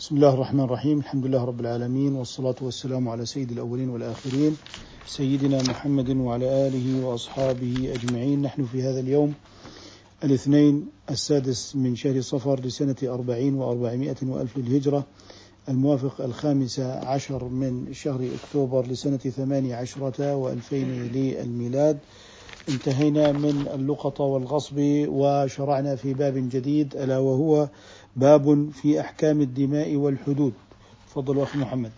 بسم الله الرحمن الرحيم الحمد لله رب العالمين والصلاة والسلام على سيد الأولين والآخرين سيدنا محمد وعلى آله وأصحابه أجمعين نحن في هذا اليوم الاثنين السادس من شهر صفر لسنة أربعين وأربعمائة وألف للهجرة الموافق الخامس عشر من شهر أكتوبر لسنة ثمانية عشرة وألفين للميلاد انتهينا من اللقطة والغصب وشرعنا في باب جديد ألا وهو باب في أحكام الدماء والحدود. تفضل أخي محمد.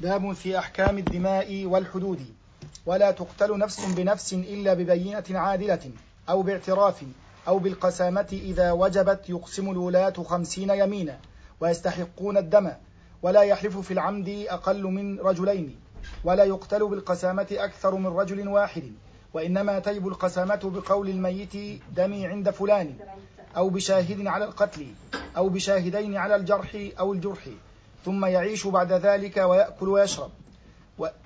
باب في أحكام الدماء والحدود. ولا تقتل نفس بنفس إلا ببينة عادلة أو باعتراف أو بالقسامة إذا وجبت يقسم الولاة خمسين يمينا ويستحقون الدم. ولا يحلف في العمد أقل من رجلين. ولا يقتل بالقسامة أكثر من رجل واحد. وإنما تجب القسامة بقول الميت دمي عند فلان. أو بشاهد على القتل أو بشاهدين على الجرح أو الجرح ثم يعيش بعد ذلك ويأكل ويشرب.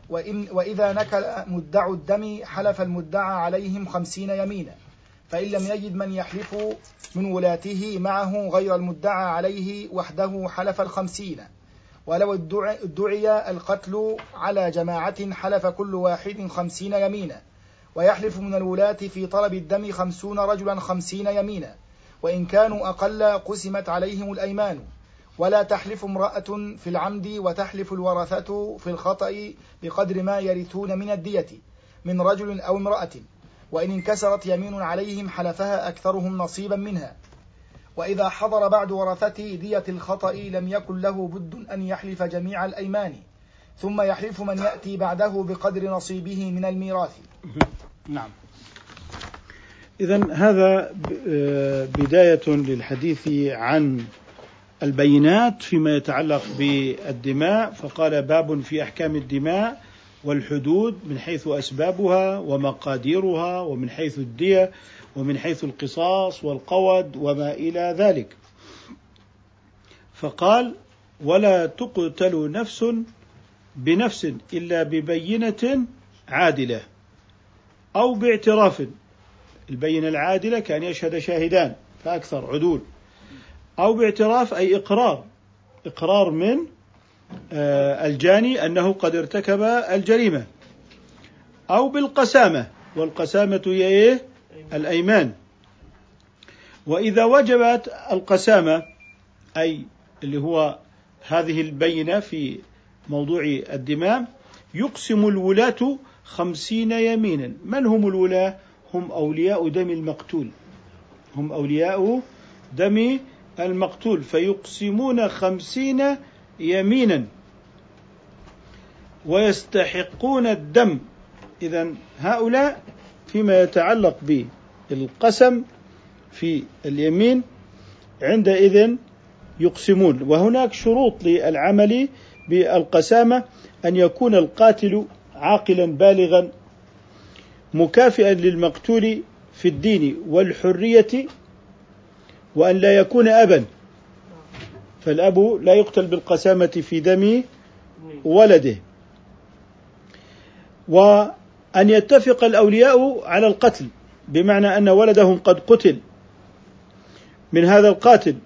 وإن وإذا نكل مدع الدم حلف المدعى عليهم خمسين يمينا. فإن لم يجد من يحلف من ولاته معه غير المدعى عليه وحده حلف الخمسين. ولو ادعي القتل على جماعة حلف كل واحد خمسين يمينا. ويحلف من الولاة في طلب الدم خمسون رجلا خمسين يمينا. وإن كانوا أقل قسمت عليهم الأيمان. ولا تحلف امرأة في العمد وتحلف الورثة في الخطأ بقدر ما يرثون من الدية من رجل أو امرأة. وإن انكسرت يمين عليهم حلفها أكثرهم نصيبا منها. وإذا حضر بعد ورثته دية الخطأ لم يكن له بد أن يحلف جميع الأيمان. ثم يحلف من يأتي بعده بقدر نصيبه من الميراث. نعم. إذا هذا آه، بداية للحديث عن البينات فيما يتعلق بالدماء فقال باب في أحكام الدماء والحدود من حيث أسبابها ومقاديرها ومن حيث الدية ومن حيث القصاص والقود وما إلى ذلك. فقال ولا تقتل نفس بنفس إلا ببينة عادلة أو باعتراف. البينة العادلة كان يشهد شاهدان فأكثر عدول. أو باعتراف أي إقرار. إقرار من آه، الجاني أنه قد ارتكب الجريمة. أو بالقسامة. والقسامة هي إيه؟ الأيمان. وإذا وجبت القسامة أي اللي هو هذه البينة في موضوع الدماء يقسم الولاة خمسين يمينا. من هم الولاة؟ هم أولياء دم المقتول. هم أولياء دم المقتول. فيقسمون خمسين يمينا. ويستحقون الدم. إذا هؤلاء فيما يتعلق بالقسم في اليمين عندئذ يقسمون. وهناك شروط للعمل بالقسامة. أن يكون القاتل عاقلا بالغا مكافئا للمقتول في الدين والحرية وأن لا يكون أبا. فالأب لا يقتل بالقسامة في دم ولده. وأن يتفق الأولياء على القتل بمعنى أن ولدهم قد قتل من هذا القاتل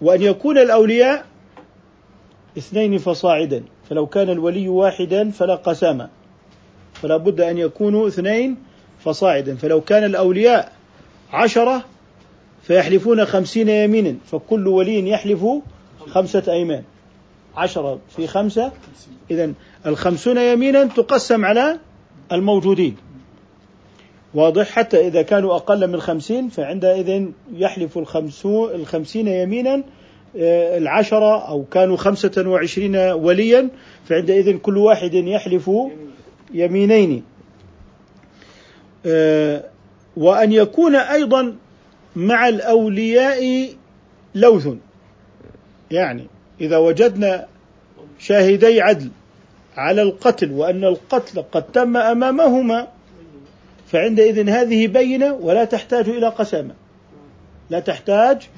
وأن يكون الأولياء اثنين فصاعدا. فلو كان الولي واحدا فلا قسامة. فلا بد أن يكونوا اثنين فصاعدا. فلو كان الأولياء عشرة فيحلفون خمسين يمينا فكل ولي يحلف خمسة أيمان. عشرة في خمسة إذا الخمسون يمينا تقسم على الموجودين. واضح؟ حتى إذا كانوا أقل من خمسين فعندئذ يحلف الخمسون الخمسين يمينا آه، العشرة أو كانوا خمسة وعشرين وليا فعندئذ كل واحد يحلف يمينين. وأن يكون أيضا مع الأولياء لوث. يعني إذا وجدنا شاهدي عدل على القتل وأن القتل قد تم أمامهما فعندئذ هذه بينة ولا تحتاج إلى قسامة. لا تحتاج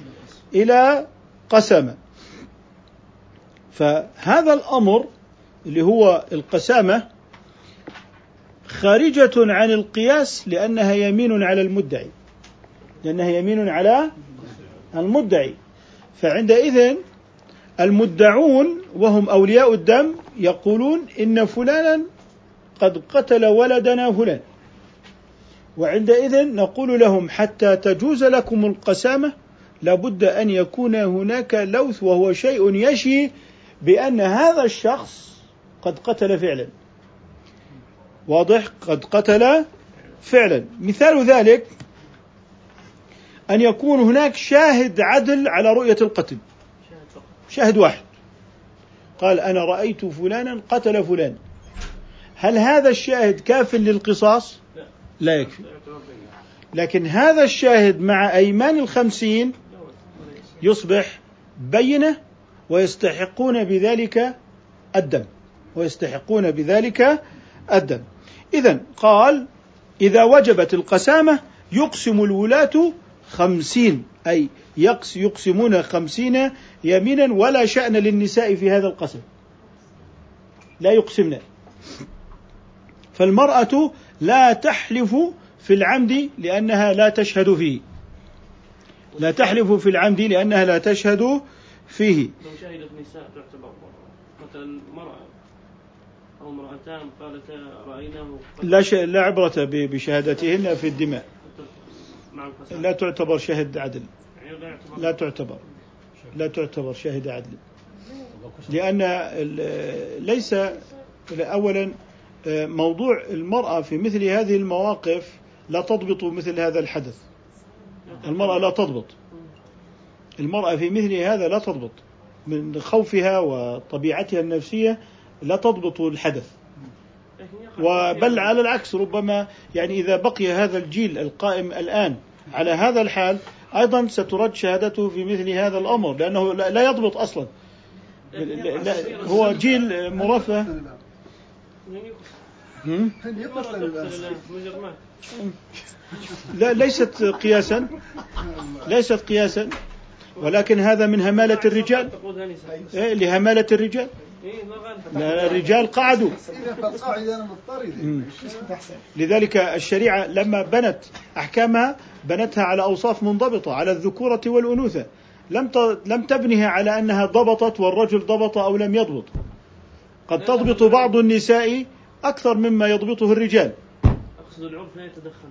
إلى قسامة. فهذا الأمر اللي هو القسامة خارجة عن القياس لأنها يمين على المدعي. لأنها يمين على المدعي. فعندئذ المدعون وهم أولياء الدم يقولون إن فلانا قد قتل ولدنا فلان. وعندئذ نقول لهم حتى تجوز لكم القسامة لابد أن يكون هناك لوث وهو شيء يشي بأن هذا الشخص قد قتل فعلا. واضح قد قتل فعلا. مثال ذلك أن يكون هناك شاهد عدل على رؤية القتل. شاهد واحد. قال أنا رأيت فلانا قتل فلان. هل هذا الشاهد كاف للقصاص؟ لا يكفي. لكن هذا الشاهد مع أيمان الخمسين يصبح بينة ويستحقون بذلك الدم ويستحقون بذلك الدم إذا قال إذا وجبت القسامة يقسم الولاة خمسين أي يقس يقسمون خمسين يمينا ولا شأن للنساء في هذا القسم. لا يقسمن. فالمرأة لا تحلف في العمد لأنها لا تشهد فيه. لا تحلف في العمد لأنها لا تشهد فيه. لو شهدت نساء تعتبر مثلا مرأة أو امرأتان قالتا رأيناه لا ش... لا عبرة بشهادتهن في الدماء. لا تعتبر شاهد عدل. يعني لا تعتبر. لا تعتبر شاهد عدل. لأن ليس أولا موضوع المرأة في مثل هذه المواقف لا تضبط مثل هذا الحدث. المرأة لا تضبط. المرأة في مثل هذا لا تضبط. من خوفها وطبيعتها النفسية لا تضبط الحدث. وبل على العكس ربما يعني إذا بقي هذا الجيل القائم الآن على هذا الحال أيضا سترد شهادته في مثل هذا الأمر لأنه لا يضبط أصلا. لا- لا- هو جيل مرفه. لا ليست قياسا. ليست قياسا. ولكن هذا من همالة الرجال. إيه لهمالة الرجال. إيه الرجال قعدوا. اسمه أحسن لذلك الشريعة لما بنت أحكامها بنتها على أوصاف منضبطة على الذكورة والأنوثة. لم ت- لم تبنها على أنها ضبطت والرجل ضبط أو لم يضبط. قد تضبط بعض النساء أكثر مما يضبطه الرجال. أقصد العرف لا يتدخل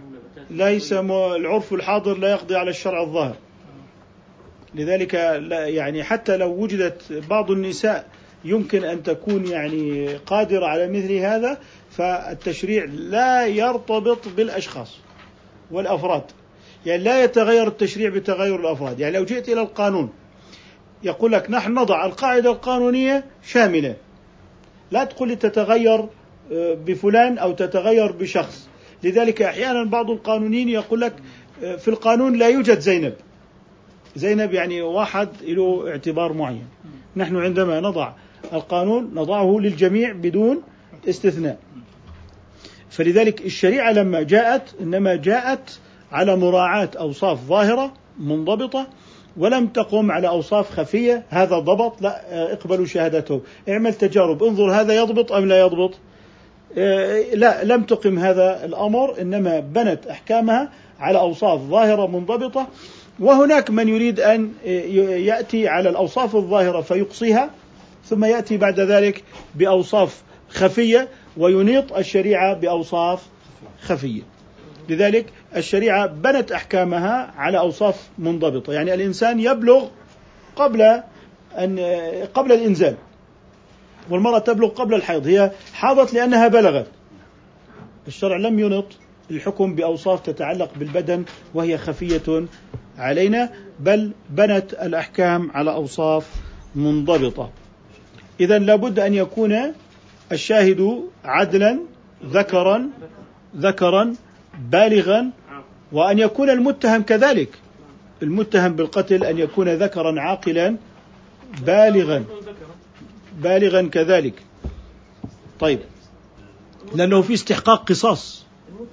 ليس العرف الحاضر لا يقضي على الشرع الظاهر. لذلك لا يعني حتى لو وجدت بعض النساء يمكن أن تكون يعني قادرة على مثل هذا فالتشريع لا يرتبط بالأشخاص والأفراد. يعني لا يتغير التشريع بتغير الأفراد. يعني لو جئت إلى القانون يقول لك نحن نضع القاعدة القانونية شاملة. لا تقول لي تتغير آه، بفلان أو تتغير بشخص. لذلك أحيانا بعض القانونيين يقول لك آه، في القانون لا يوجد زينب. زينب يعني واحد له اعتبار معين. نحن عندما نضع القانون نضعه للجميع بدون استثناء. فلذلك الشريعة لما جاءت إنما جاءت على مراعاة أوصاف ظاهرة منضبطة ولم تقم على أوصاف خفية هذا ضبط لا آه، اقبلوا شهادته. اعمل تجارب انظر هذا يضبط أم لا يضبط. آه، لا لم تقم هذا الأمر إنما بنت أحكامها على أوصاف ظاهرة منضبطة. وهناك من يريد أن يأتي على الأوصاف الظاهرة فيقصيها. ثم يأتي بعد ذلك بأوصاف خفية وينيط الشريعة بأوصاف خفية. لذلك الشريعة بنت أحكامها على أوصاف منضبطة، يعني الإنسان يبلغ قبل أن قبل الإنزال. والمرأة تبلغ قبل الحيض، هي حاضت لأنها بلغت. الشرع لم ينط الحكم بأوصاف تتعلق بالبدن وهي خفية علينا بل بنت الأحكام على أوصاف منضبطة. إذا لابد أن يكون الشاهد عدلا ذكرا ذكرا بالغا وأن يكون المتهم كذلك. المتهم بالقتل أن يكون ذكرا عاقلا بالغا بالغا كذلك. طيب لأنه في استحقاق قصاص.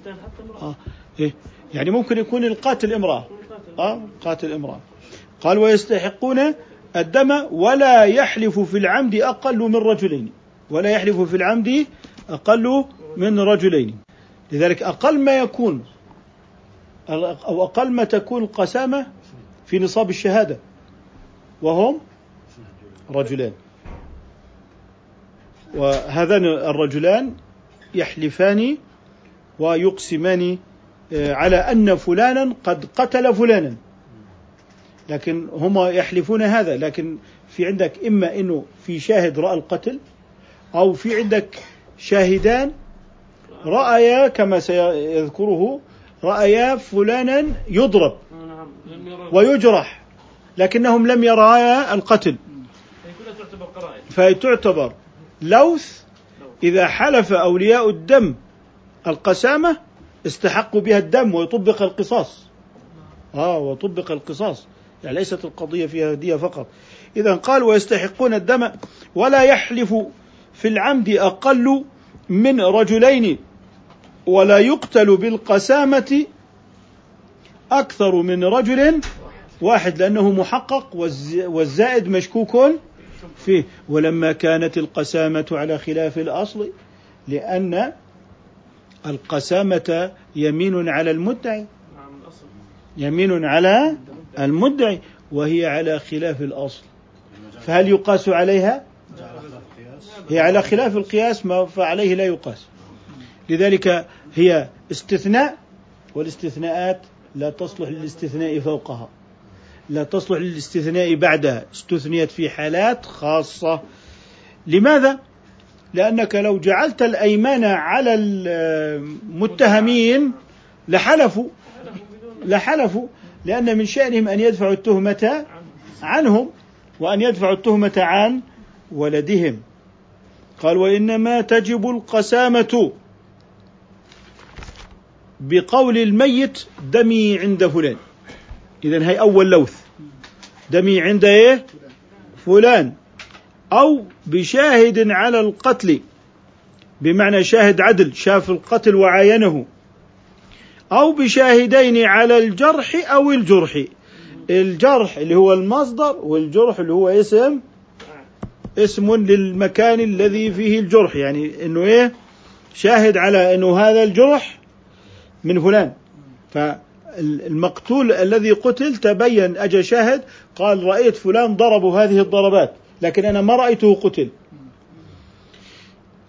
امرأة آه. إيه؟ يعني ممكن يكون القاتل. قاتل. آه قاتل امرأة قال ويستحقون الدم ولا يحلف في العمد أقل من رجلين. ولا يحلف في العمد أقل من رجلين. لذلك أقل ما يكون أو أقل ما تكون القسامة في نصاب الشهادة وهم رجلان. وهذان الرجلان يحلفان ويقسمان آه، على أن فلانا قد قتل فلانا. لكن هما يحلفون هذا لكن في عندك إما أنه في شاهد رأى القتل أو في عندك شاهدان رأيا كما سيذكره رأيا فلانا يضرب ويجرح لكنهم لم يرايا القتل. فتعتبر لوث إذا حلف أولياء الدم القسامة استحقوا بها الدم ويطبق القصاص. آه وطبق القصاص. يعني ليست القضية فيها دية فقط. إذا قال ويستحقون الدم ولا يحلف في العمد أقل من رجلين ولا يقتل بالقسامة أكثر من رجل واحد لأنه محقق والز- والزائد مشكوك فيه. ولما كانت القسامة على خلاف الأصل لأن القسامة يمين على المدعي. يمين على المدعي وهي على خلاف الأصل. فهل يقاس عليها؟ هي على خلاف القياس ما فعليه لا يقاس. لذلك هي استثناء والاستثناءات لا تصلح للاستثناء فوقها. لا تصلح للاستثناء بعدها استثنيت في حالات خاصة. لماذا؟ لأنك لو جعلت الأيمان على المتهمين لحلفوا لحلفوا. لأن من شأنهم أن يدفعوا التهمة عنهم وأن يدفعوا التهمة عن ولدهم. قال وإنما تجب القسامة بقول الميت دمي عند فلان. إذا هي أول لوث. دمي عند إيه؟ فلان. أو بشاهد على القتل بمعنى شاهد عدل شاف القتل وعاينه. أو بشاهدين على الجرح أو الجرح. الجرح اللي هو المصدر والجرح اللي هو اسم اسم للمكان الذي فيه الجرح. يعني إنه إيه؟ شاهد على إنه هذا الجرح من فلان. فالمقتول الذي قتل تبين اجى شاهد قال رأيت فلان ضربه هذه الضربات لكن أنا ما رأيته قتل.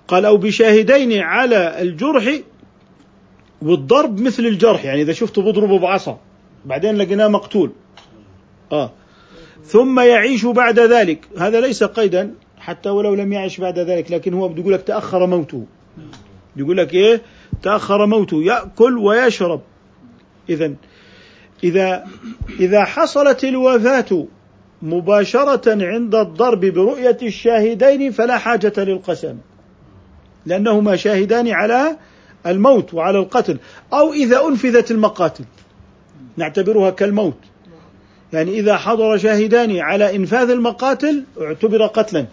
قال أو بشاهدين على الجرح والضرب مثل الجرح يعني إذا شفته بضربه بعصا. بعدين لقيناه مقتول. آه. ثم يعيش بعد ذلك. هذا ليس قيدا حتى ولو لم يعش بعد ذلك لكن هو بده يقول لك تأخر موته. يقول لك إيه؟ تأخر موته. يأكل ويشرب. اذا إذا إذا حصلت الوفاة مباشرة عند الضرب برؤية الشاهدين فلا حاجة للقسم. لأنهما شاهدان على الموت وعلى القتل أو إذا أنفذت المقاتل. نعتبرها كالموت. يعني إذا حضر شاهدان على إنفاذ المقاتل اعتبر قتلا.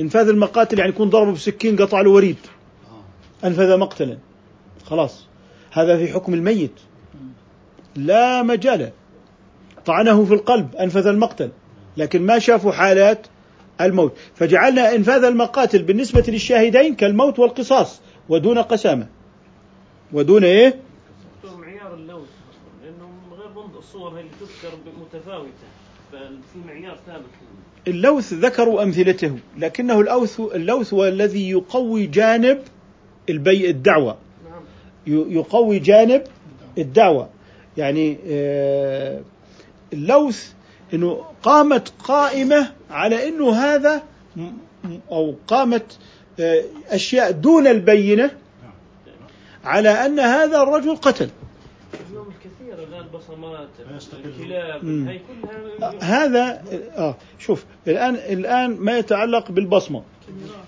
إنفاذ المقاتل يعني يكون ضربه بسكين قطع له وريد. أنفذ مقتلا. خلاص. هذا في حكم الميت. لا مجال. طعنه في القلب أنفذ المقتل. لكن ما شافوا حالات الموت. فجعلنا إنفاذ المقاتل بالنسبة للشاهدين كالموت والقصاص. ودون قسامة. ودون إيه؟ معيار اللوث أصلاً، لأنه غير ضمن الصور هي اللي تذكر متفاوته ففي معيار ثابت. اللوث ذكروا أمثلته لكنه اللوث اللوث هو الذي يقوي جانب البي الدعوى. نعم. يقوي جانب الدعوى. يعني آه، اللوث إنه قامت قائمة على إنه هذا أو قامت آه، أشياء دون البينة على أن هذا الرجل قتل. اليوم الكثير الآن بصمات فيستقل. الكلاب. هي كلها هذا آه شوف الآن الآن ما يتعلق بالبصمة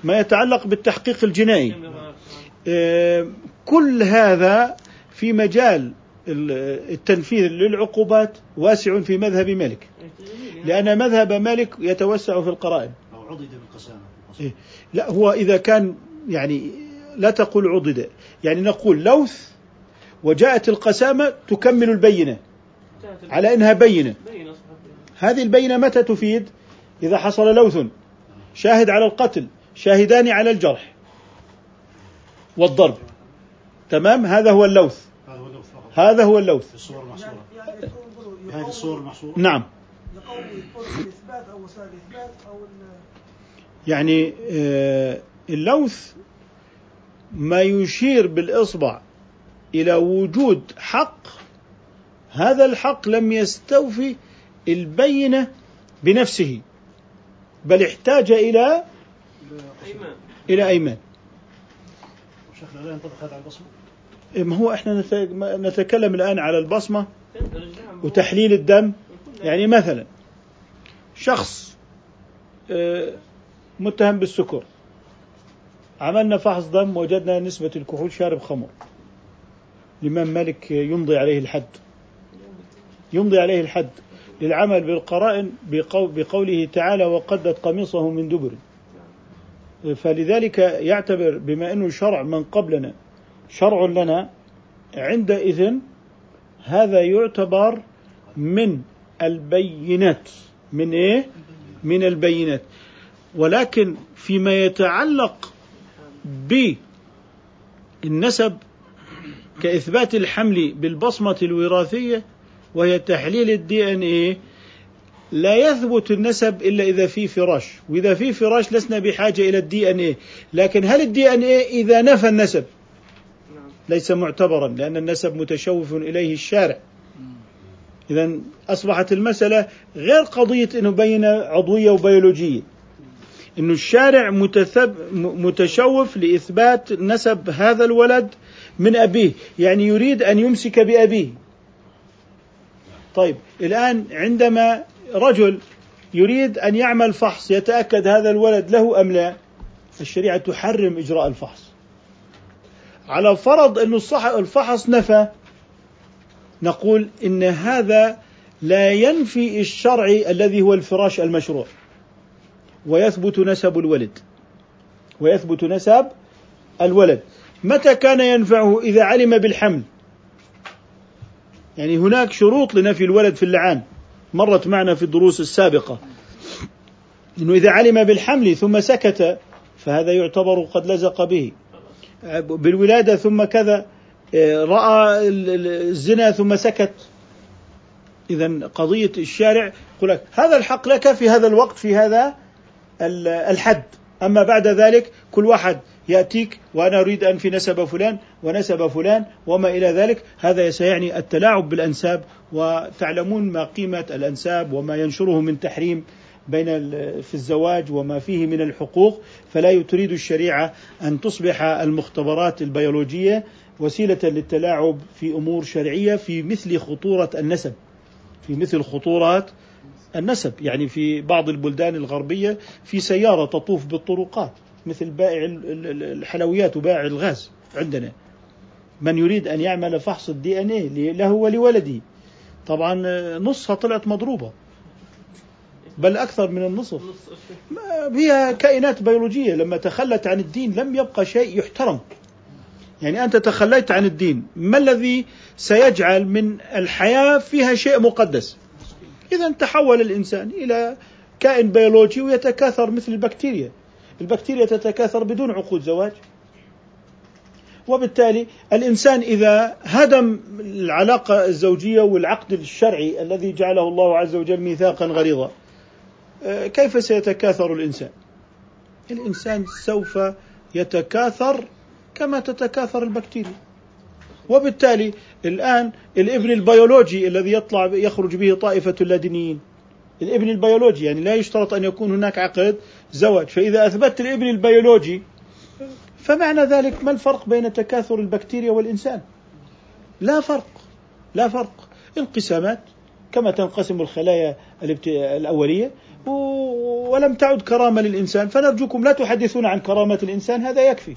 ما يتعلق بالتحقيق الجنائي. آه، كل هذا في مجال ال- التنفيذ للعقوبات واسع في مذهب مالك. لأن مذهب مالك يتوسع في القرائن. لو عضد بالقسامة إيه. لا هو إذا كان يعني لا تقول عضد. يعني نقول لوث وجاءت القسامة تكمل البينة. على أنها بينة. هذه البينة متى تفيد؟ إذا حصل لوث. شاهد على القتل شاهدان على الجرح والضرب. تمام؟ هذا هو اللوث. هذا هو اللوث. فقط هذا هو اللوث في الصور المحصورة هذه الصور المحصورة. نعم. لقوله الإثبات أو وسائل الإثبات أو ال- يعني آه، اللوث ما يشير بالإصبع إلى وجود حق. هذا الحق لم يستوفي البينة بنفسه بل احتاج إلى ايمان إلى أيمان. شيخنا لا ينطبق هذا على البصمة. ما هو إحنا نت- نتكلم الآن على نعم وتحليل الدم. يعني مثلا شخص آه، متهم بالسكر. عملنا فحص دم وجدنا نسبة الكحول شارب خمر. الإمام مالك يمضي عليه الحد. يمضي عليه الحد للعمل بالقرائن بقو- بقوله تعالى وقدت قميصه من دبر. فلذلك يعتبر بما أنه شرع من قبلنا شرع لنا عندئذ هذا يعتبر من البينات. من إيه؟ من البينات. ولكن فيما يتعلق بالنسب كإثبات الحمل بالبصمة الوراثية وهي تحليل ال DNA لا يثبت النسب إلا إذا في فراش. وإذا في فراش لسنا بحاجة إلى ال DNA. لكن هل الدي إن إيه إذا نفى النسب؟ ليس معتبرا لأن النسب متشوف إليه الشارع. إذا أصبحت المسألة غير قضية أنه بين عضوية وبيولوجية. أنه الشارع متثب متشوف لإثبات نسب هذا الولد من أبيه. يعني يريد أن يمسك بأبيه. طيب الآن عندما رجل يريد أن يعمل فحص يتأكد هذا الولد له أم لا؟ الشريعة تحرم إجراء الفحص. على فرض أن الفحص نفى نقول إن هذا لا ينفي الشرعي الذي هو الفراش المشروع. ويثبت نسب الولد. ويثبت نسب الولد. متى كان ينفعه إذا علم بالحمل؟ يعني هناك شروط لنفي الولد في اللعان. مرت معنا في الدروس السابقة. إنه إذا علم بالحمل ثم سكت فهذا يعتبر قد لزق به. بالولادة ثم كذا رأى ال- ال- الزنا ثم سكت. إذا قضية الشارع يقول لك هذا الحق لك في هذا الوقت في هذا الحد. أما بعد ذلك كل واحد يأتيك وأنا أريد أن في نسب فلان ونسب فلان وما إلى ذلك. هذا سيعني التلاعب بالأنساب وتعلمون ما قيمة الأنساب وما ينشره من تحريم بين في الزواج وما فيه من الحقوق. فلا تريد الشريعة أن تصبح المختبرات البيولوجية وسيلة للتلاعب في أمور شرعية في مثل خطورة النسب في مثل خطورة النسب يعني في بعض البلدان الغربية في سيارة تطوف بالطرقات مثل بائع ال- ال- الحلويات وبائع الغاز عندنا. من يريد أن يعمل فحص ال DNA له ولولده طبعا آه، نصها طلعت مضروبة. بل أكثر من النصف. هي كائنات بيولوجية. لما تخلت عن الدين لم يبقى شيء يحترم. يعني أنت تخليت عن الدين. ما الذي سيجعل من الحياة فيها شيء مقدس؟ إذا تحول الإنسان إلى كائن بيولوجي ويتكاثر مثل البكتيريا. البكتيريا تتكاثر بدون عقود زواج. وبالتالي الإنسان إذا هدم العلاقة الزوجية والعقد الشرعي الذي جعله الله عز وجل ميثاقا غليظا آه، كيف سيتكاثر الإنسان؟ الإنسان سوف يتكاثر كما تتكاثر البكتيريا. وبالتالي الآن الابن البيولوجي الذي يطلع يخرج به طائفة اللادينيين. الابن البيولوجي يعني لا يشترط أن يكون هناك عقد زواج. فإذا أثبتت الابن البيولوجي فمعنى ذلك ما الفرق بين تكاثر البكتيريا والإنسان؟ لا فرق لا فرق. انقسامات كما تنقسم الخلايا الأولية ولم تعد كرامة للإنسان. فنرجوكم لا تحدثون عن كرامة الإنسان هذا يكفي.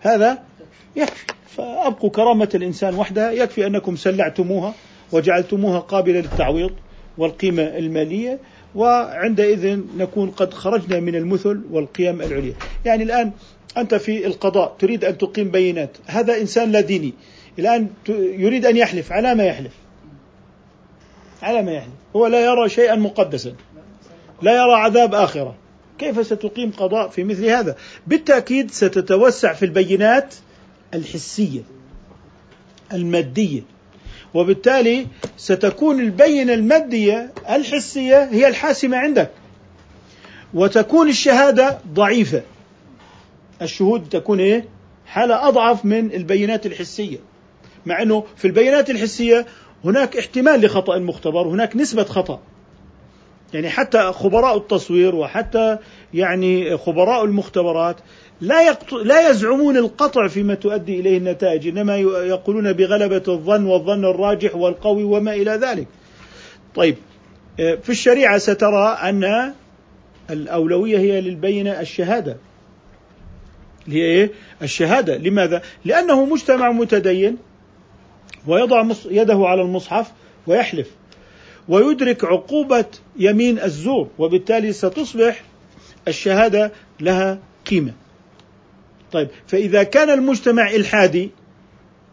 هذا يكفي. فأبقوا كرامة الإنسان وحدها. يكفي أنكم سلعتموها وجعلتموها قابلة للتعويض والقيمة المالية وعندئذ نكون قد خرجنا من المثل والقيم العليا. يعني الآن أنت في القضاء تريد أن تقيم بينات هذا إنسان لا ديني. الآن يريد أن يحلف. على ما يحلف؟ على ما يحلف. هو لا يرى شيئا مقدسا. لا يرى عذاب آخرة. كيف ستقيم قضاء في مثل هذا؟ بالتأكيد ستتوسع في البينات الحسية المادية. وبالتالي ستكون البينة المادية الحسية هي الحاسمة عندك. وتكون الشهادة ضعيفة. الشهود تكون إيه؟ حالة أضعف من البينات الحسية. مع أنه في البيانات الحسية هناك احتمال لخطأ المختبر هناك نسبة خطأ. يعني حتى خبراء التصوير وحتى يعني خبراء المختبرات لا يقط... لا يزعمون القطع فيما تؤدي إليه النتائج إنما يقولون بغلبة الظن والظن الراجح والقوي وما إلى ذلك. طيب في الشريعة سترى أن الأولوية هي للبينه الشهادة. هي إيه؟ الشهادة، لماذا؟ لأنه مجتمع متدين ويضع يده على المصحف ويحلف ويدرك عقوبة يمين الزور وبالتالي ستصبح الشهادة لها قيمة طيب فإذا كان المجتمع إلحادي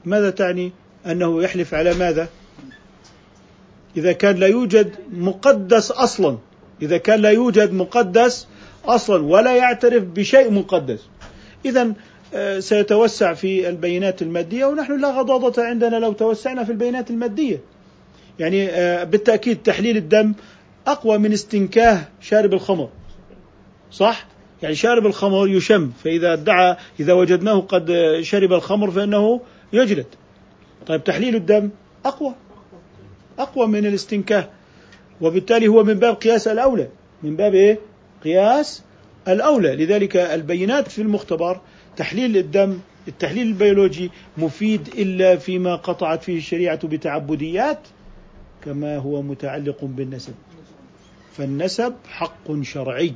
ماذا تعني؟ أنه يحلف على ماذا؟ إذا كان لا يوجد مقدس أصلا إذا كان لا يوجد مقدس أصلا ولا يعترف بشيء مقدس. إذا آه، سيتوسع في البيانات المادية ونحن لا غضاضة عندنا لو توسعنا في البيانات المادية. يعني آه، بالتأكيد تحليل الدم أقوى من استنكاه شارب الخمر. صح؟ يعني شارب الخمر يشم فإذا ادعى إذا وجدناه قد شرب الخمر فإنه يجلد. طيب تحليل الدم أقوى أقوى من الاستنكاه وبالتالي هو من باب قياس الأولى. من باب إيه؟ قياس الأولى. لذلك البينات في المختبر تحليل الدم التحليل البيولوجي مفيد إلا فيما قطعت فيه الشريعة بتعبديات كما هو متعلق بالنسب. فالنسب حق شرعي.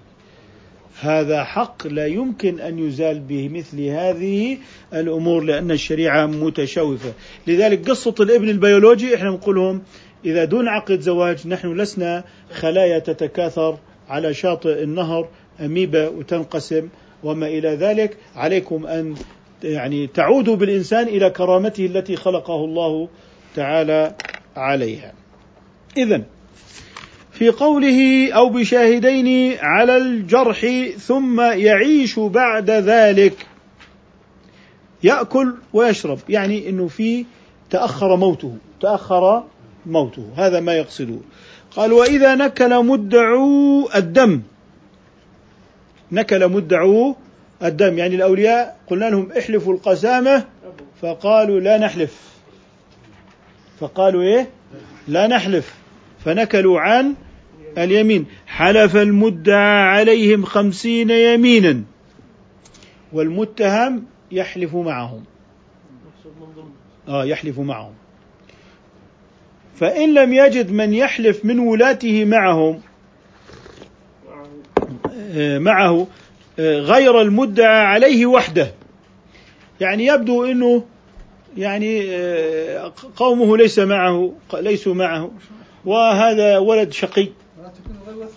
هذا حق لا يمكن أن يزال به مثل هذه الأمور لأن الشريعة متشوفة، لذلك قصة الابن البيولوجي إحنا نقولهم إذا دون عقد زواج نحن لسنا خلايا تتكاثر على شاطئ النهر أميبا وتنقسم وما إلى ذلك، عليكم أن يعني تعودوا بالإنسان إلى كرامته التي خلقه الله تعالى عليها. إذا في قوله أو بشاهدين على الجرح ثم يعيش بعد ذلك. يأكل ويشرب يعني أنه في تأخر موته تأخر موته هذا ما يقصده. قال وإذا نكل مدعو الدم نكل مدعو الدم يعني الأولياء قلنا لهم احلفوا القسامة فقالوا لا نحلف. فقالوا إيه؟ لا نحلف. فنكلوا عن اليمين. حلف المدعى عليهم خمسين يمينا. والمتهم يحلف معهم. آه يحلف معهم. فإن لم يجد من يحلف من ولاته معهم آه، معه آه، غير المدعى عليه وحده. يعني يبدو إنه يعني آه، قومه ليس معه ليسوا معه. وهذا ولد شقي.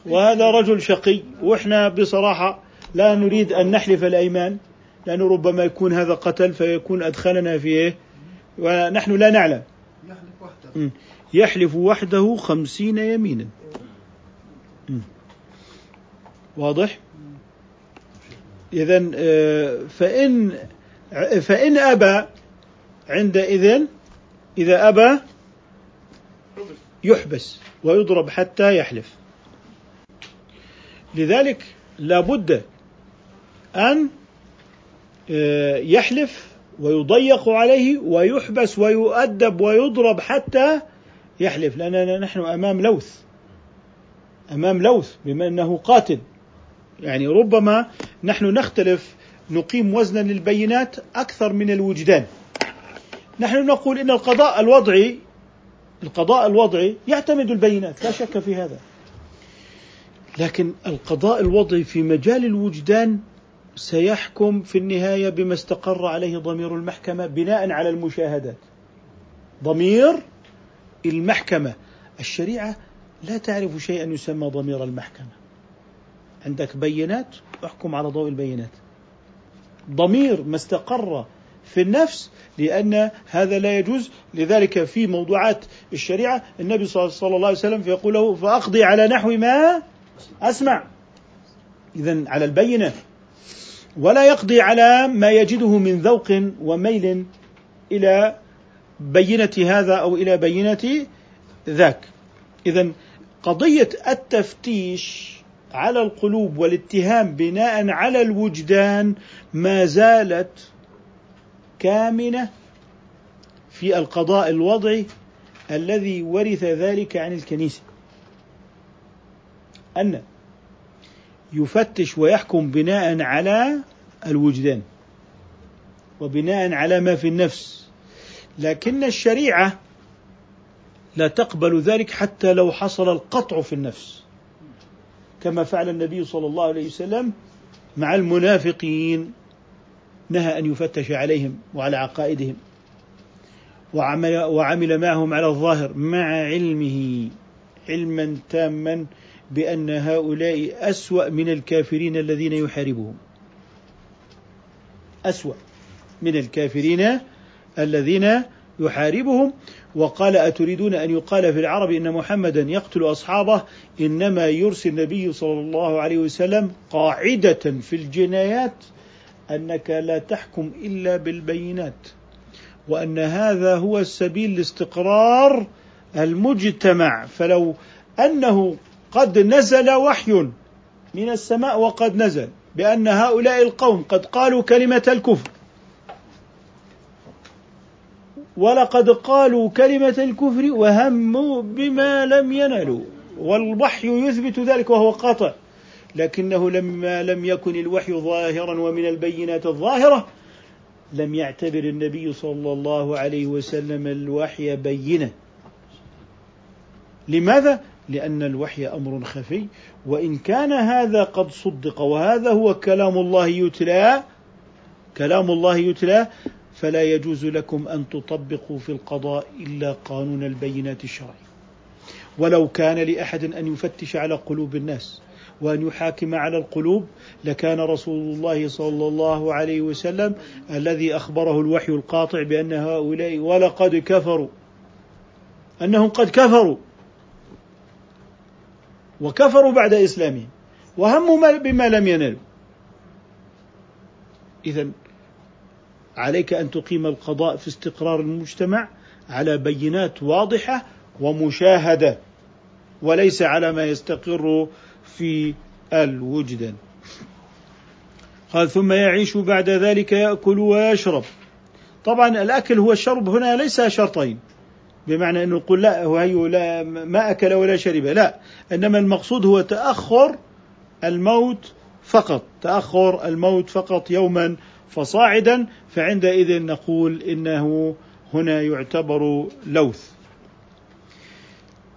وهذا رجل شقي. وإحنا بصراحة لا نريد أن نحلف الأيمان. لأنه ربما يكون هذا قتل فيكون أدخلنا في إيه؟ ونحن لا نعلم. يحلف وحده. يحلف وحده خمسين يمينا. واضح؟ إذا آه، فإن فإن أبى عندئذ إذا أبى يحبس ويضرب حتى يحلف. لذلك لابد أن آه، يحلف ويضيق عليه ويحبس ويؤدب ويضرب حتى يحلف. لأننا نحن أمام لوث. أمام لوث بما أنه قاتل. يعني ربما نحن نختلف نقيم وزنا للبينات أكثر من الوجدان. نحن نقول إن القضاء الوضعي القضاء الوضعي يعتمد البينات لا شك في هذا. لكن القضاء الوضعي في مجال الوجدان سيحكم في النهاية بما استقر عليه ضمير المحكمة بناء على المشاهدات. ضمير المحكمة. الشريعة لا تعرف شيئا يسمى ضمير المحكمة. عندك بينات احكم على ضوء البينات. ضمير ما استقر في النفس لأن هذا لا يجوز. لذلك في موضوعات الشريعة النبي صلى الله عليه وسلم يقول له فأقضي على نحو ما أسمع. إذا على البينة. ولا يقضي على ما يجده من ذوق وميل إلى بينة هذا أو إلى بينة ذاك. إذا قضية التفتيش على القلوب والاتهام بناء على الوجدان ما زالت كامنة في القضاء الوضعي الذي ورث ذلك عن الكنيسة. أن يفتش ويحكم بناء على الوجدان وبناء على ما في النفس. لكن الشريعة لا تقبل ذلك حتى لو حصل القطع في النفس. كما فعل النبي صلى الله عليه وسلم مع المنافقين. نهى أن يفتش عليهم وعلى عقائدهم وعمل وعمل معهم على الظاهر مع علمه علما تاما بأن هؤلاء أسوأ من الكافرين الذين يحاربهم. أسوأ من الكافرين الذين يحاربهم. وقال أتريدون أن يقال في العرب إن محمدا يقتل أصحابه؟ إنما يرسل النبي صلى الله عليه وسلم قاعدة في الجنايات. أنك لا تحكم إلا بالبينات وأن هذا هو السبيل لاستقرار المجتمع. فلو أنه قد نزل وحي من السماء وقد نزل بأن هؤلاء القوم قد قالوا كلمة الكفر ولقد قالوا كلمة الكفر وهموا بما لم ينالوا والوحي يثبت ذلك وهو قاطع. لكنه لما لم يكن الوحي ظاهرا ومن البينات الظاهرة. لم يعتبر النبي صلى الله عليه وسلم الوحي بينة لماذا؟ لأن الوحي أمر خفي وإن كان هذا قد صدق وهذا هو كلام الله يتلى كلام الله يتلى فلا يجوز لكم أن تطبقوا في القضاء إلا قانون البينات الشرعي. ولو كان لأحد أن يفتش على قلوب الناس. وأن يحاكم على القلوب لكان رسول الله صلى الله عليه وسلم الذي أخبره الوحي القاطع بأن هؤلاء ولقد كفروا. أنهم قد كفروا. وكفروا بعد إسلامهم. وهموا بما لم ينالوا اذا عليك أن تقيم القضاء في استقرار المجتمع على بينات واضحة ومشاهدة وليس على ما يستقر في الوجدان قال ثم يعيش بعد ذلك يأكل ويشرب. طبعا الأكل هو الشرب هنا ليس شرطين. بمعنى أنه نقول لا هو لا ما أكل ولا شرب. لا إنما المقصود هو تأخر الموت فقط. تأخر الموت فقط يوما فصاعدا فعندئذ نقول إنه هنا يعتبر لوث.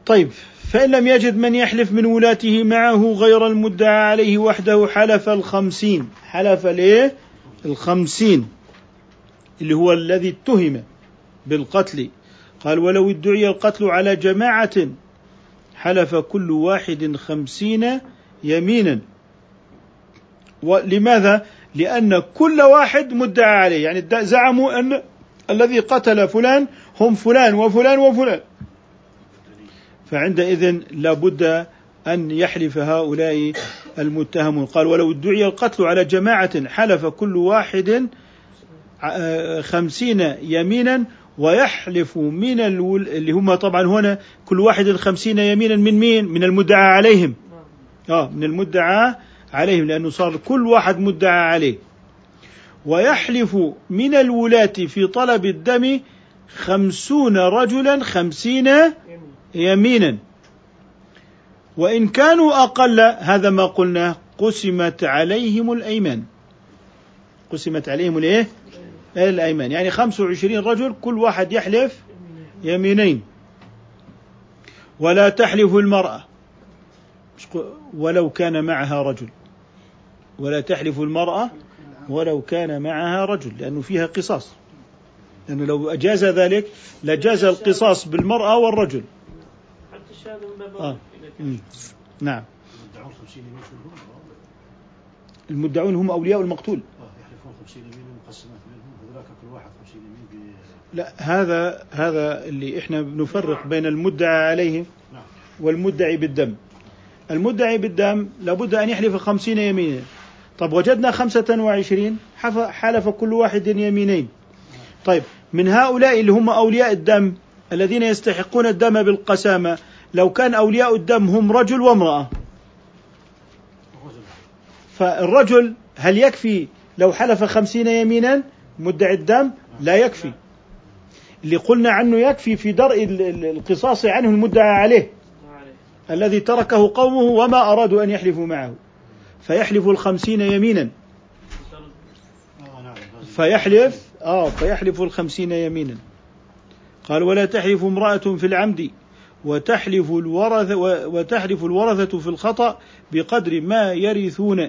طيب فإن لم يجد من يحلف من ولاته معه غير المدعى عليه وحده حلف الخمسين. حلف الايه الخمسين. اللي هو الذي اتهم بالقتل. قال ولو ادعي القتل على جماعة حلف كل واحد خمسين يمينا. ولماذا لأن كل واحد مدعى عليه. يعني زعموا أن الذي قتل فلان هم فلان وفلان وفلان. فعندئذ لابد أن يحلف هؤلاء المتهمون قال ولو ادعي القتل على جماعة حلف كل واحد خمسين يمينا ويحلف من الول... اللي هم طبعا هنا كل واحد خمسين يمينا من مين؟ من المدعى عليهم. آه من المدعى عليهم لأنه صار كل واحد مدعى عليه. ويحلف من الولاة في طلب الدم خمسون رجلا خمسين يمينا. وإن كانوا أقل هذا ما قلنا قسمت عليهم الأيمان. قسمت عليهم الإيه؟ الأيمان. يعني خمس وعشرين رجل كل واحد يحلف يمينين. ولا تحلف المرأة. ولو كان معها رجل. ولا تحلف المرأة ولو كان معها رجل لأنه فيها قصاص. لأنه لو أجاز ذلك لجاز القصاص بالمرأة والرجل. الشهادة من باب آه. نعم يدعون 50 يمين شو؟ المدعون هم أولياء المقتول. آه يحلفون 50 يمين مقسمات منهم هذولاك كل واحد 50 يمين ب لا هذا هذا اللي إحنا بنفرق بين المدعى عليه نعم. والمدعي بالدم. المدعي بالدم لابد أن يحلف خمسين يمينا. طب وجدنا خمسة وعشرين حف- حلف كل واحد يمينين. طيب من هؤلاء اللي هم أولياء الدم الذين يستحقون الدم بالقسامة لو كان أولياء الدم هم رجل وامرأة. الرجل فالرجل هل يكفي لو حلف خمسين يمينا مدعي الدم؟ لا يكفي. اللي قلنا عنه يكفي في درء ال- ال- القصاص عنه المدعى عليه. الذي تركه قومه وما أرادوا أن يحلفوا معه. فيحلف الخمسين يمينا. فيحلف آه فيحلف الخمسين يمينا. قال ولا تحلف امرأة في العمد. وتحلف الورث وتحلف الورثة في الخطأ بقدر ما يرثون.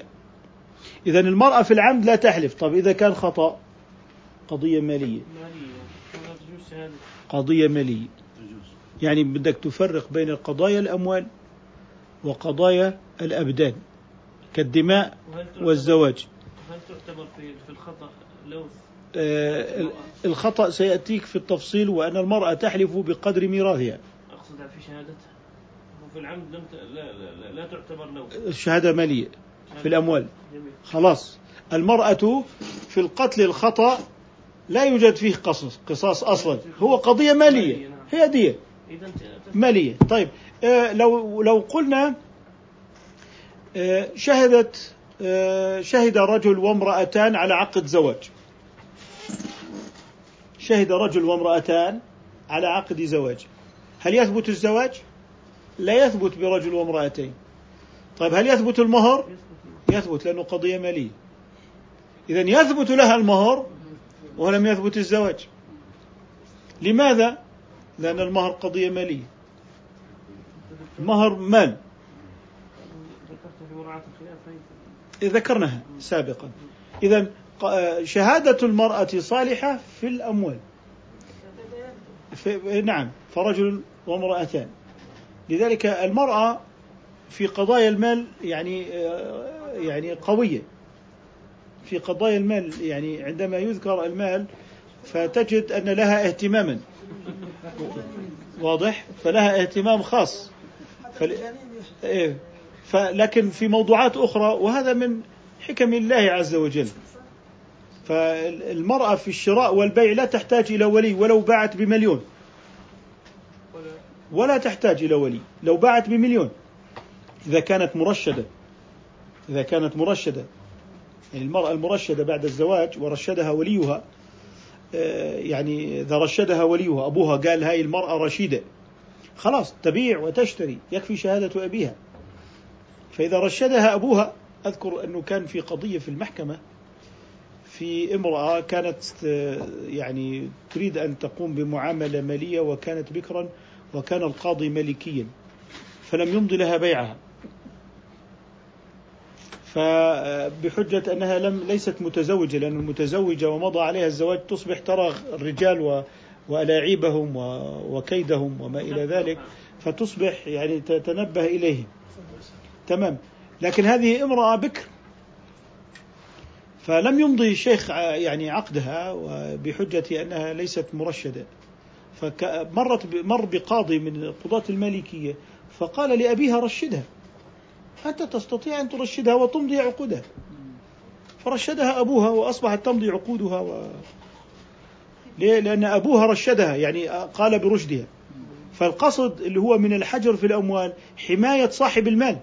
إذا المرأة في العمد لا تحلف. طب إذا كان خطأ قضية مالية. قضية مالية. يعني بدك تفرق بين قضايا الأموال وقضايا الأبدان كالدماء والزواج. هل تعتبر في الخطأ لوث؟ آه، ال- الخطأ سيأتيك في التفصيل وأن المرأة تحلف بقدر ميراثها. أقصد في شهادتها؟ وفي العمد لم ت... لا, لا, لا, لا تعتبر لوث الشهادة مالية في الأموال. جميل. خلاص. المرأة في القتل الخطأ لا يوجد فيه قصص قصاص أصلا. هو قضية مالية. هي دية مالية. طيب. آه، لو لو قلنا آه، شهدت آه، شهد رجل وامرأتان على عقد زواج. شهد رجل وامرأتان على عقد زواج. هل يثبت الزواج؟ لا يثبت برجل وامرأتين. طيب هل يثبت المهر؟ يثبت لأنه قضية مالية. إذا يثبت لها المهر ولم يثبت الزواج. لماذا؟ لأن المهر قضية مالية. المهر مال. ذكرناها سابقا. إذا ق- شهادة المرأة صالحة في الأموال. نعم فرجل وامرأتان. لذلك المرأة في قضايا المال يعني آه، يعني قوية. في قضايا المال يعني عندما يذكر المال فتجد أن لها اهتماما. واضح؟ فلها اهتمام خاص. فل... إيه. فلكن في موضوعات أخرى وهذا من حكم الله عز وجل. فالمرأة في الشراء والبيع لا تحتاج إلى ولي ولو باعت بمليون. ولا تحتاج إلى ولي لو باعت بمليون. إذا كانت مرشدة إذا كانت مرشدة. يعني المرأة المرشدة بعد الزواج ورشدها وليها آه، يعني إذا رشدها وليها أبوها قال هاي المرأة رشيدة خلاص تبيع وتشتري يكفي شهادة أبيها. فإذا رشدها أبوها أذكر أنه كان في قضية في المحكمة في امرأة كانت آه، يعني تريد أن تقوم بمعاملة مالية وكانت بكرا وكان القاضي ملكيا فلم يمضي لها بيعها. فبحجة أنها لم ليست متزوجة لأن المتزوجة ومضى عليها الزواج تصبح ترى الرجال وألاعيبهم وكيدهم وما إلى ذلك فتصبح يعني تتنبه إليهم تمام. لكن هذه امرأة بكر فلم يمضي الشيخ ع- يعني عقدها وبحجة أنها ليست مرشدة. فمرت مر بقاضي من قضاة المالكية فقال لأبيها رشدها. أنت تستطيع أن ترشدها وتمضي عقودها. فرشدها أبوها وأصبحت تمضي عقودها و... ليه؟ لأن أبوها رشدها يعني قال برشدها. فالقصد اللي هو من الحجر في الأموال حماية صاحب المال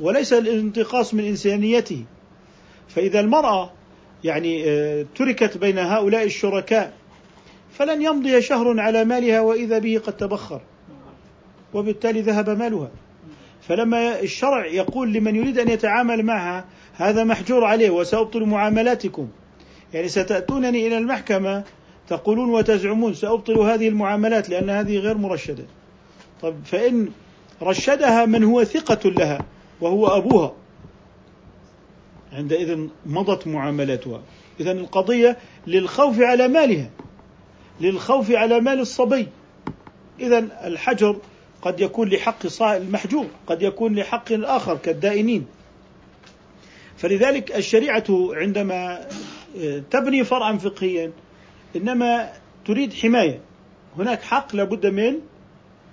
وليس الانتقاص من إنسانيته. فإذا المرأة يعني آه، تركت بين هؤلاء الشركاء فلن يمضي شهر على مالها وإذا به قد تبخر وبالتالي ذهب مالها. فلما الشرع يقول لمن يريد أن يتعامل معها هذا محجور عليه وسأبطل معاملاتكم. يعني ستأتونني إلى المحكمة تقولون وتزعمون سأبطل هذه المعاملات لأن هذه غير مرشدة. طب فإن رشدها من هو ثقة لها وهو أبوها عندئذ مضت معاملاتها. إذا القضية للخوف على مالها للخوف على مال الصبي. إذا الحجر قد يكون لحق المحجور قد يكون لحق آخر كالدائنين. فلذلك الشريعة عندما آه، تبني فرعا فقهيا إنما تريد حماية. هناك حق لابد من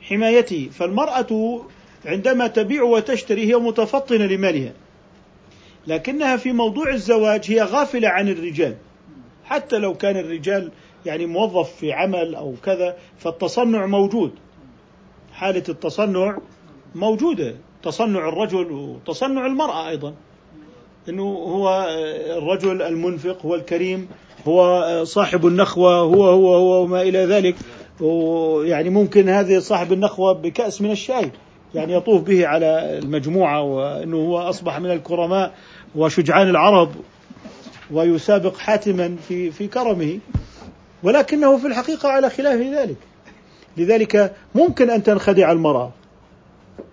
حمايته. فالمرأة عندما تبيع وتشتري هي متفطنة لمالها. لكنها في موضوع الزواج هي غافلة عن الرجال. حتى لو كان الرجال يعني موظف في عمل أو كذا فالتصنع موجود. حالة التصنع موجودة. تصنع الرجل وتصنع المرأة أيضا. إنه هو الرجل المنفق هو الكريم هو صاحب النخوة هو هو هو وما إلى ذلك. ويعني ممكن هذه صاحب النخوة بكأس من الشاي. يعني يطوف به على المجموعة وإنه هو أصبح من الكرماء وشجعان العرب ويسابق حاتما في في كرمه ولكنه في الحقيقة على خلاف ذلك لذلك ممكن أن تنخدع المرأة.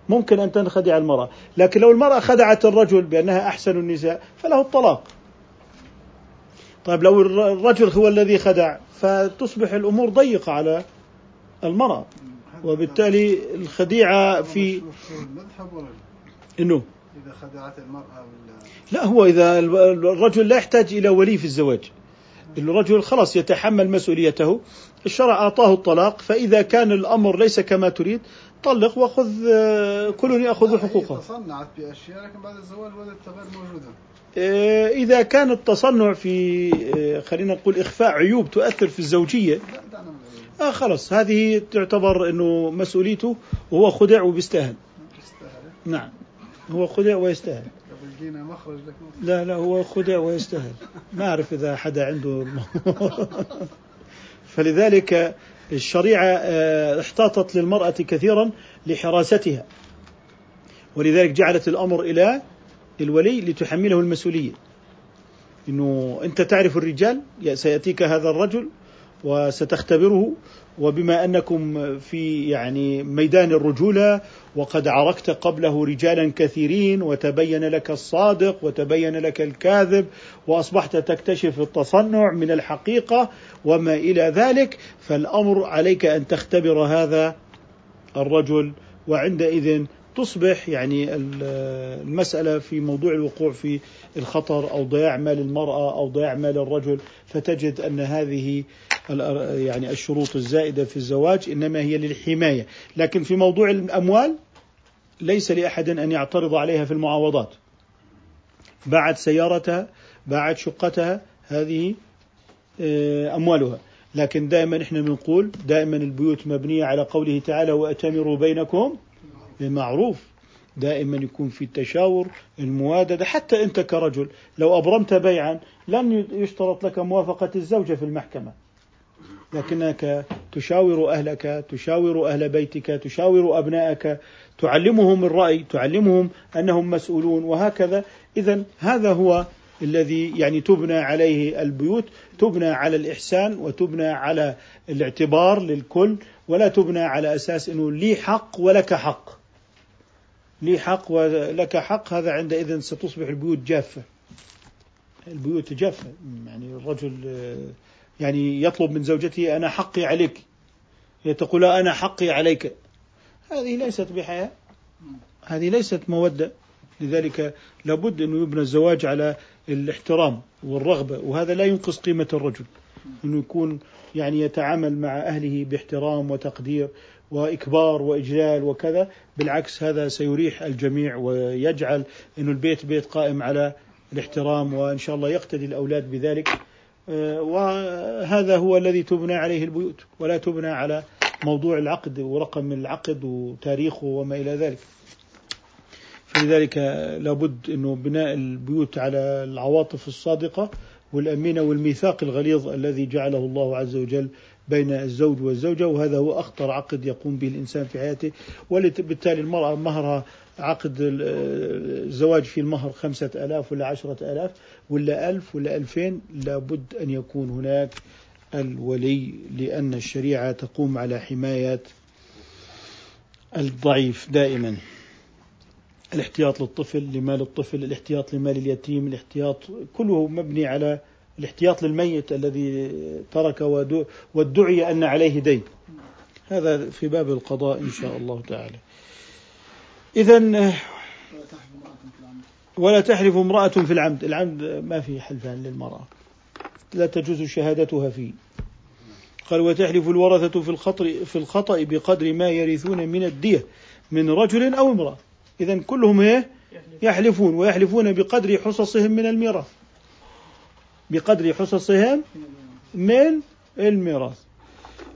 ممكن أن تنخدع المرأة. لكن لو المرأة خدعت الرجل بأنها أحسن النساء فله الطلاق. طيب لو الرجل هو الذي خدع فتصبح الأمور ضيقة على المرأة. وبالتالي الخديعة في إنه اذا خدعت ولا لا هو إذا الرجل لا يحتاج إلى ولي في الزواج. الرجل خلاص يتحمل مسؤوليته الشرع أعطاه الطلاق فإذا كان الأمر ليس كما تريد طلق وخذ كل يأخذ حقوقه. تصنعت بأشياء لكن بعد الزواج وجدت غير موجودة. آه، إذا كان التصنع في آه، خلينا نقول إخفاء عيوب تؤثر في الزوجية آه خلاص. هذه تعتبر أنه مسؤوليته وهو خدع وبيستاهل. نعم. هو خدع ويستاهل. مخرج لك لا لا هو خدع ويستاهل. ما أعرف إذا حدا عنده فلذلك الشريعة آه، احتاطت للمرأة كثيرا لحراستها. ولذلك جعلت الأمر إلى الولي لتحمله المسؤولية. إنه أنت تعرف الرجال سيأتيك هذا الرجل وستختبره وبما أنكم في يعني ميدان الرجولة وقد عركت قبله رجالا كثيرين وتبين لك الصادق وتبين لك الكاذب وأصبحت تكتشف التصنع من الحقيقة وما إلى ذلك فالأمر عليك أن تختبر هذا الرجل وعندئذ تصبح يعني المسألة في موضوع الوقوع في الخطر أو ضياع مال المرأة أو ضياع مال الرجل فتجد أن هذه يعني الشروط الزائدة في الزواج إنما هي للحماية. لكن في موضوع الأموال ليس لأحد أن يعترض عليها في المعاوضات. باعت سيارتها باعت شقتها هذه آه، أموالها. لكن دائما إحنا بنقول دائما البيوت مبنية على قوله تعالى وأتمروا بينكم بمعروف. دائما يكون في التشاور الموادة حتى أنت كرجل لو أبرمت بيعا لن يشترط لك موافقة الزوجة في المحكمة. لكنك تشاور أهلك تشاور أهل بيتك تشاور أبنائك تعلمهم الرأي تعلمهم أنهم مسؤولون وهكذا. إذا هذا هو الذي يعني تبنى عليه البيوت تبنى على الإحسان وتبنى على الاعتبار للكل ولا تبنى على أساس أنه لي حق ولك حق. لي حق ولك حق هذا عندئذ ستصبح البيوت جافة. البيوت جافة يعني الرجل يعني يطلب من زوجته أنا حقي عليك. هي تقول أنا حقي عليك. هذه ليست بحياة. هذه ليست مودة. لذلك لابد أنه يبنى الزواج على الاحترام والرغبة وهذا لا ينقص قيمة الرجل. أنه يكون يعني يتعامل مع أهله باحترام وتقدير وإكبار وإجلال وكذا. بالعكس هذا سيريح الجميع ويجعل أن البيت بيت قائم على الاحترام وإن شاء الله يقتدي الأولاد بذلك. وهذا هو الذي تبنى عليه البيوت ولا تبنى على موضوع العقد ورقم العقد وتاريخه وما إلى ذلك. فلذلك لابد أنه بناء البيوت على العواطف الصادقة والأمينة والميثاق الغليظ الذي جعله الله عز وجل بين الزوج والزوجة وهذا هو أخطر عقد يقوم به الإنسان في حياته. وبالتالي المرأة مهرها عقد الزواج في المهر خمسة ألاف ولا عشرة ألاف ولا ألف ولا ألفين لابد أن يكون هناك الولي لأن الشريعة تقوم على حماية الضعيف دائما. الاحتياط للطفل لمال الطفل الاحتياط لمال اليتيم الاحتياط كله مبني على الاحتياط للميت الذي ترك وادعي أن عليه دين. هذا في باب القضاء إن شاء الله تعالى. إذا ولا تحلف امرأة في العمد. العمد ما في حلفان للمرأة. لا تجوز شهادتها فيه قال وتحلف الورثة في الخطر في الخطأ بقدر ما يرثون من الدية من رجل أو امرأة. إذا كلهم إيه؟ يحلفون ويحلفون بقدر حصصهم من الميراث. بقدر حصصهم من الميراث.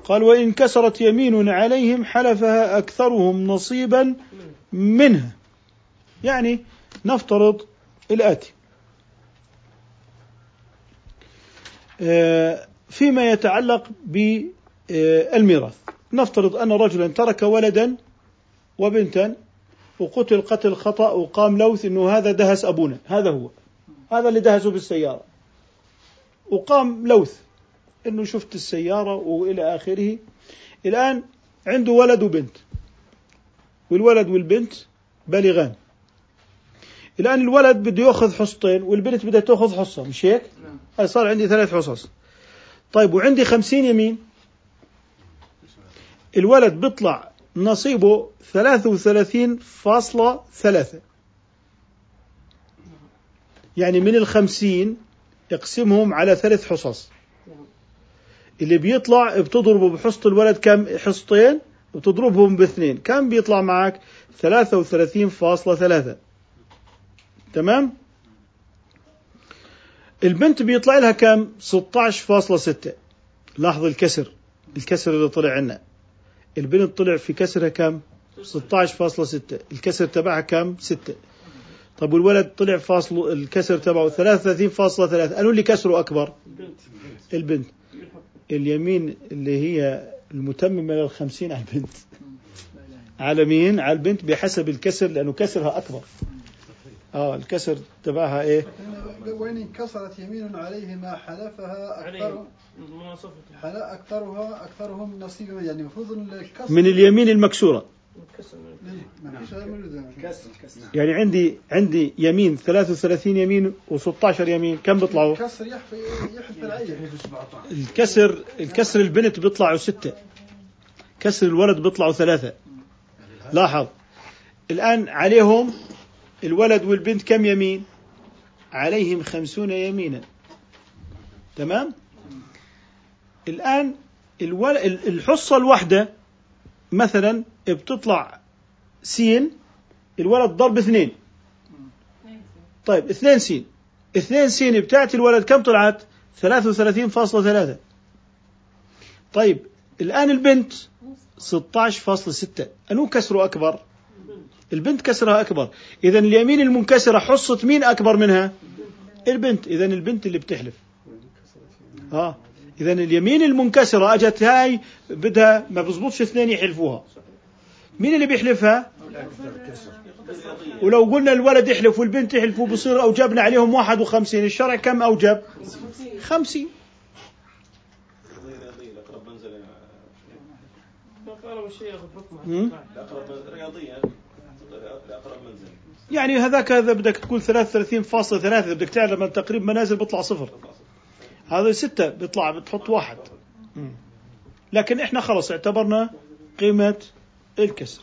قال وإن كسرت يمين عليهم حلفها أكثرهم نصيبا منها يعني نفترض الآتي. آه، فيما يتعلق بالميراث. نفترض أن رجلا ترك ولدا وبنتا وقتل قتل خطأ وقام لوث أنه هذا دهس أبونا. هذا هو. هذا اللي دهسه بالسيارة. وقام لوث. أنه شفت السيارة وإلى آخره. الآن عنده ولد وبنت. والولد والبنت بالغان. الآن الولد بده يأخذ حصتين والبنت بدها تأخذ حصة مش هيك؟ نعم. صار عندي ثلاث حصص. طيب وعندي خمسين يمين. الولد بيطلع نصيبه ثلاثة وثلاثين فاصلة ثلاثة. يعني من الخمسين اقسمهم على ثلاث حصص. اللي بيطلع بتضربه بحصة الولد كم؟ حصتين. وتضربهم باثنين. كم بيطلع معك؟ ثلاثة وثلاثين فاصلة ثلاثة. تمام؟ البنت بيطلع لها كم؟ 16.6 لاحظ الكسر. الكسر اللي طلع عنا. البنت طلع في كسرها كم؟ 16.6 الكسر تبعها كم؟ 6 طب والولد طلع فاصل الكسر تبعه 33.3 قالوا اللي كسره أكبر. البنت. اليمين اللي هي المتممه للخمسين على البنت. على مين؟ على البنت بحسب الكسر لأنه كسرها أكبر. آه الكسر تبعها إيه؟ وإن انكسرت يمين عليهما حلفها أكثر حلا أكثرها أكثرهم نصيبا. يعني المفروض الكسر من اليمين المكسورة. من كسر كسر. يعني عندي عندي يمين 33 يمين و16 يمين. كم بيطلعوا؟ الكسر يحفي يحفي الكسر الكسر البنت بيطلعوا ستة. كسر الولد بيطلعوا ثلاثة. لاحظ. الآن عليهم الولد والبنت كم يمين؟ عليهم خمسون يمينا. تمام؟ الآن الول... الحصة الواحدة مثلا بتطلع سين الولد ضرب اثنين. طيب اثنين سين. اثنين سين بتاعت الولد كم طلعت؟ ثلاثة وثلاثين فاصلة ثلاثة. طيب الآن البنت 16.6 أنو كسره أكبر؟ البنت كسرها أكبر. إذا اليمين المنكسرة حصة مين أكبر منها؟ البنت. إذا البنت اللي بتحلف. آه إذا اليمين المنكسرة أجت هاي بدها ما بزبطش اثنين يحلفوها. مين اللي بيحلفها؟ ولو قلنا الولد يحلف والبنت يحلف بصير أوجبنا عليهم واحد وخمسين الشرع كم أوجب؟ خمسين. قالوا الشيء ياخذ حكمه مم. الأقرب رياضيا الأقرب منزل يعني هذاك إذا بدك تقول 33.3 إذا بدك تعلم تقريب منازل بيطلع صفر. هذا ستة بيطلع بتحط واحد. لكن إحنا خلص اعتبرنا قيمة الكسر.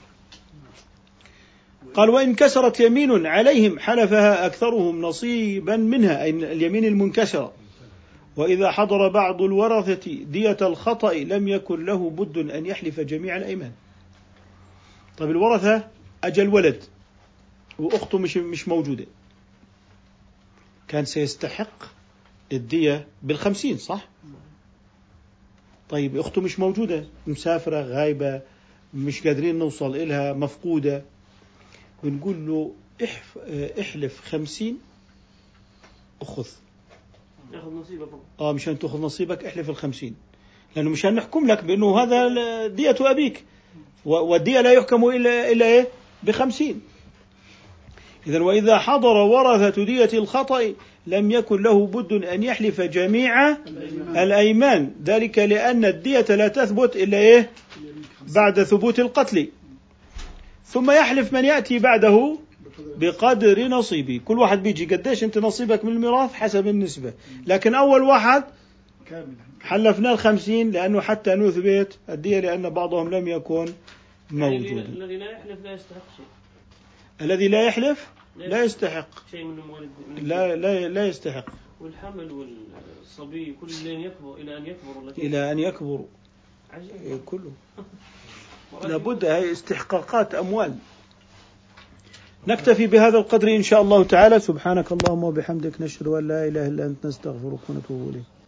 قال وإن كسرت يمين عليهم حلفها أكثرهم نصيبا منها. أي اليمين المنكسرة. وإذا حضر بعض الورثة دية الخطأ لم يكن له بد أن يحلف جميع الأيمان. طيب الورثة أجل ولد وأخته مش مش موجودة. كان سيستحق الدية بالخمسين صح؟ طيب أخته مش موجودة مسافرة غايبة مش قادرين نوصل إلها مفقودة. بنقول له احف احلف خمسين أخذ ياخذ نصيبه فوق آه مشان تأخذ نصيبك احلف الخمسين. لأنه مشان نحكم لك بأنه هذا دية أبيك. والدية لا يحكم الا إلا إيه؟ بخمسين. اذا وإذا حضر ورثة دية الخطأ لم يكن له بد أن يحلف جميع الأيمان. ذلك لأن الدية لا تثبت إلا إيه؟ بعد ثبوت القتل. ثم يحلف من يأتي بعده بقدر نصيبه. كل واحد بيجي قديش أنت نصيبك من الميراث؟ حسب النسبة. لكن أول واحد كامل حلفنا الخمسين لأنه حتى نثبت الدية لأن بعضهم لم يكن موجودا الذي لا يحلف لا يستحق شيء. الذي لا يحلف لا يستحق. شيء من الموالد لا لا لا يستحق. والحمل والصبي كل لين يكبر إلى أن يكبر التي إلى أن يكبروا عجيب. إيه، كله. لابد هي استحقاقات أموال. نكتفي بهذا القدر إن شاء الله تعالى. سبحانك اللهم وبحمدك نشهد أن لا إله إلا أنت نستغفرك ونتوب إليك.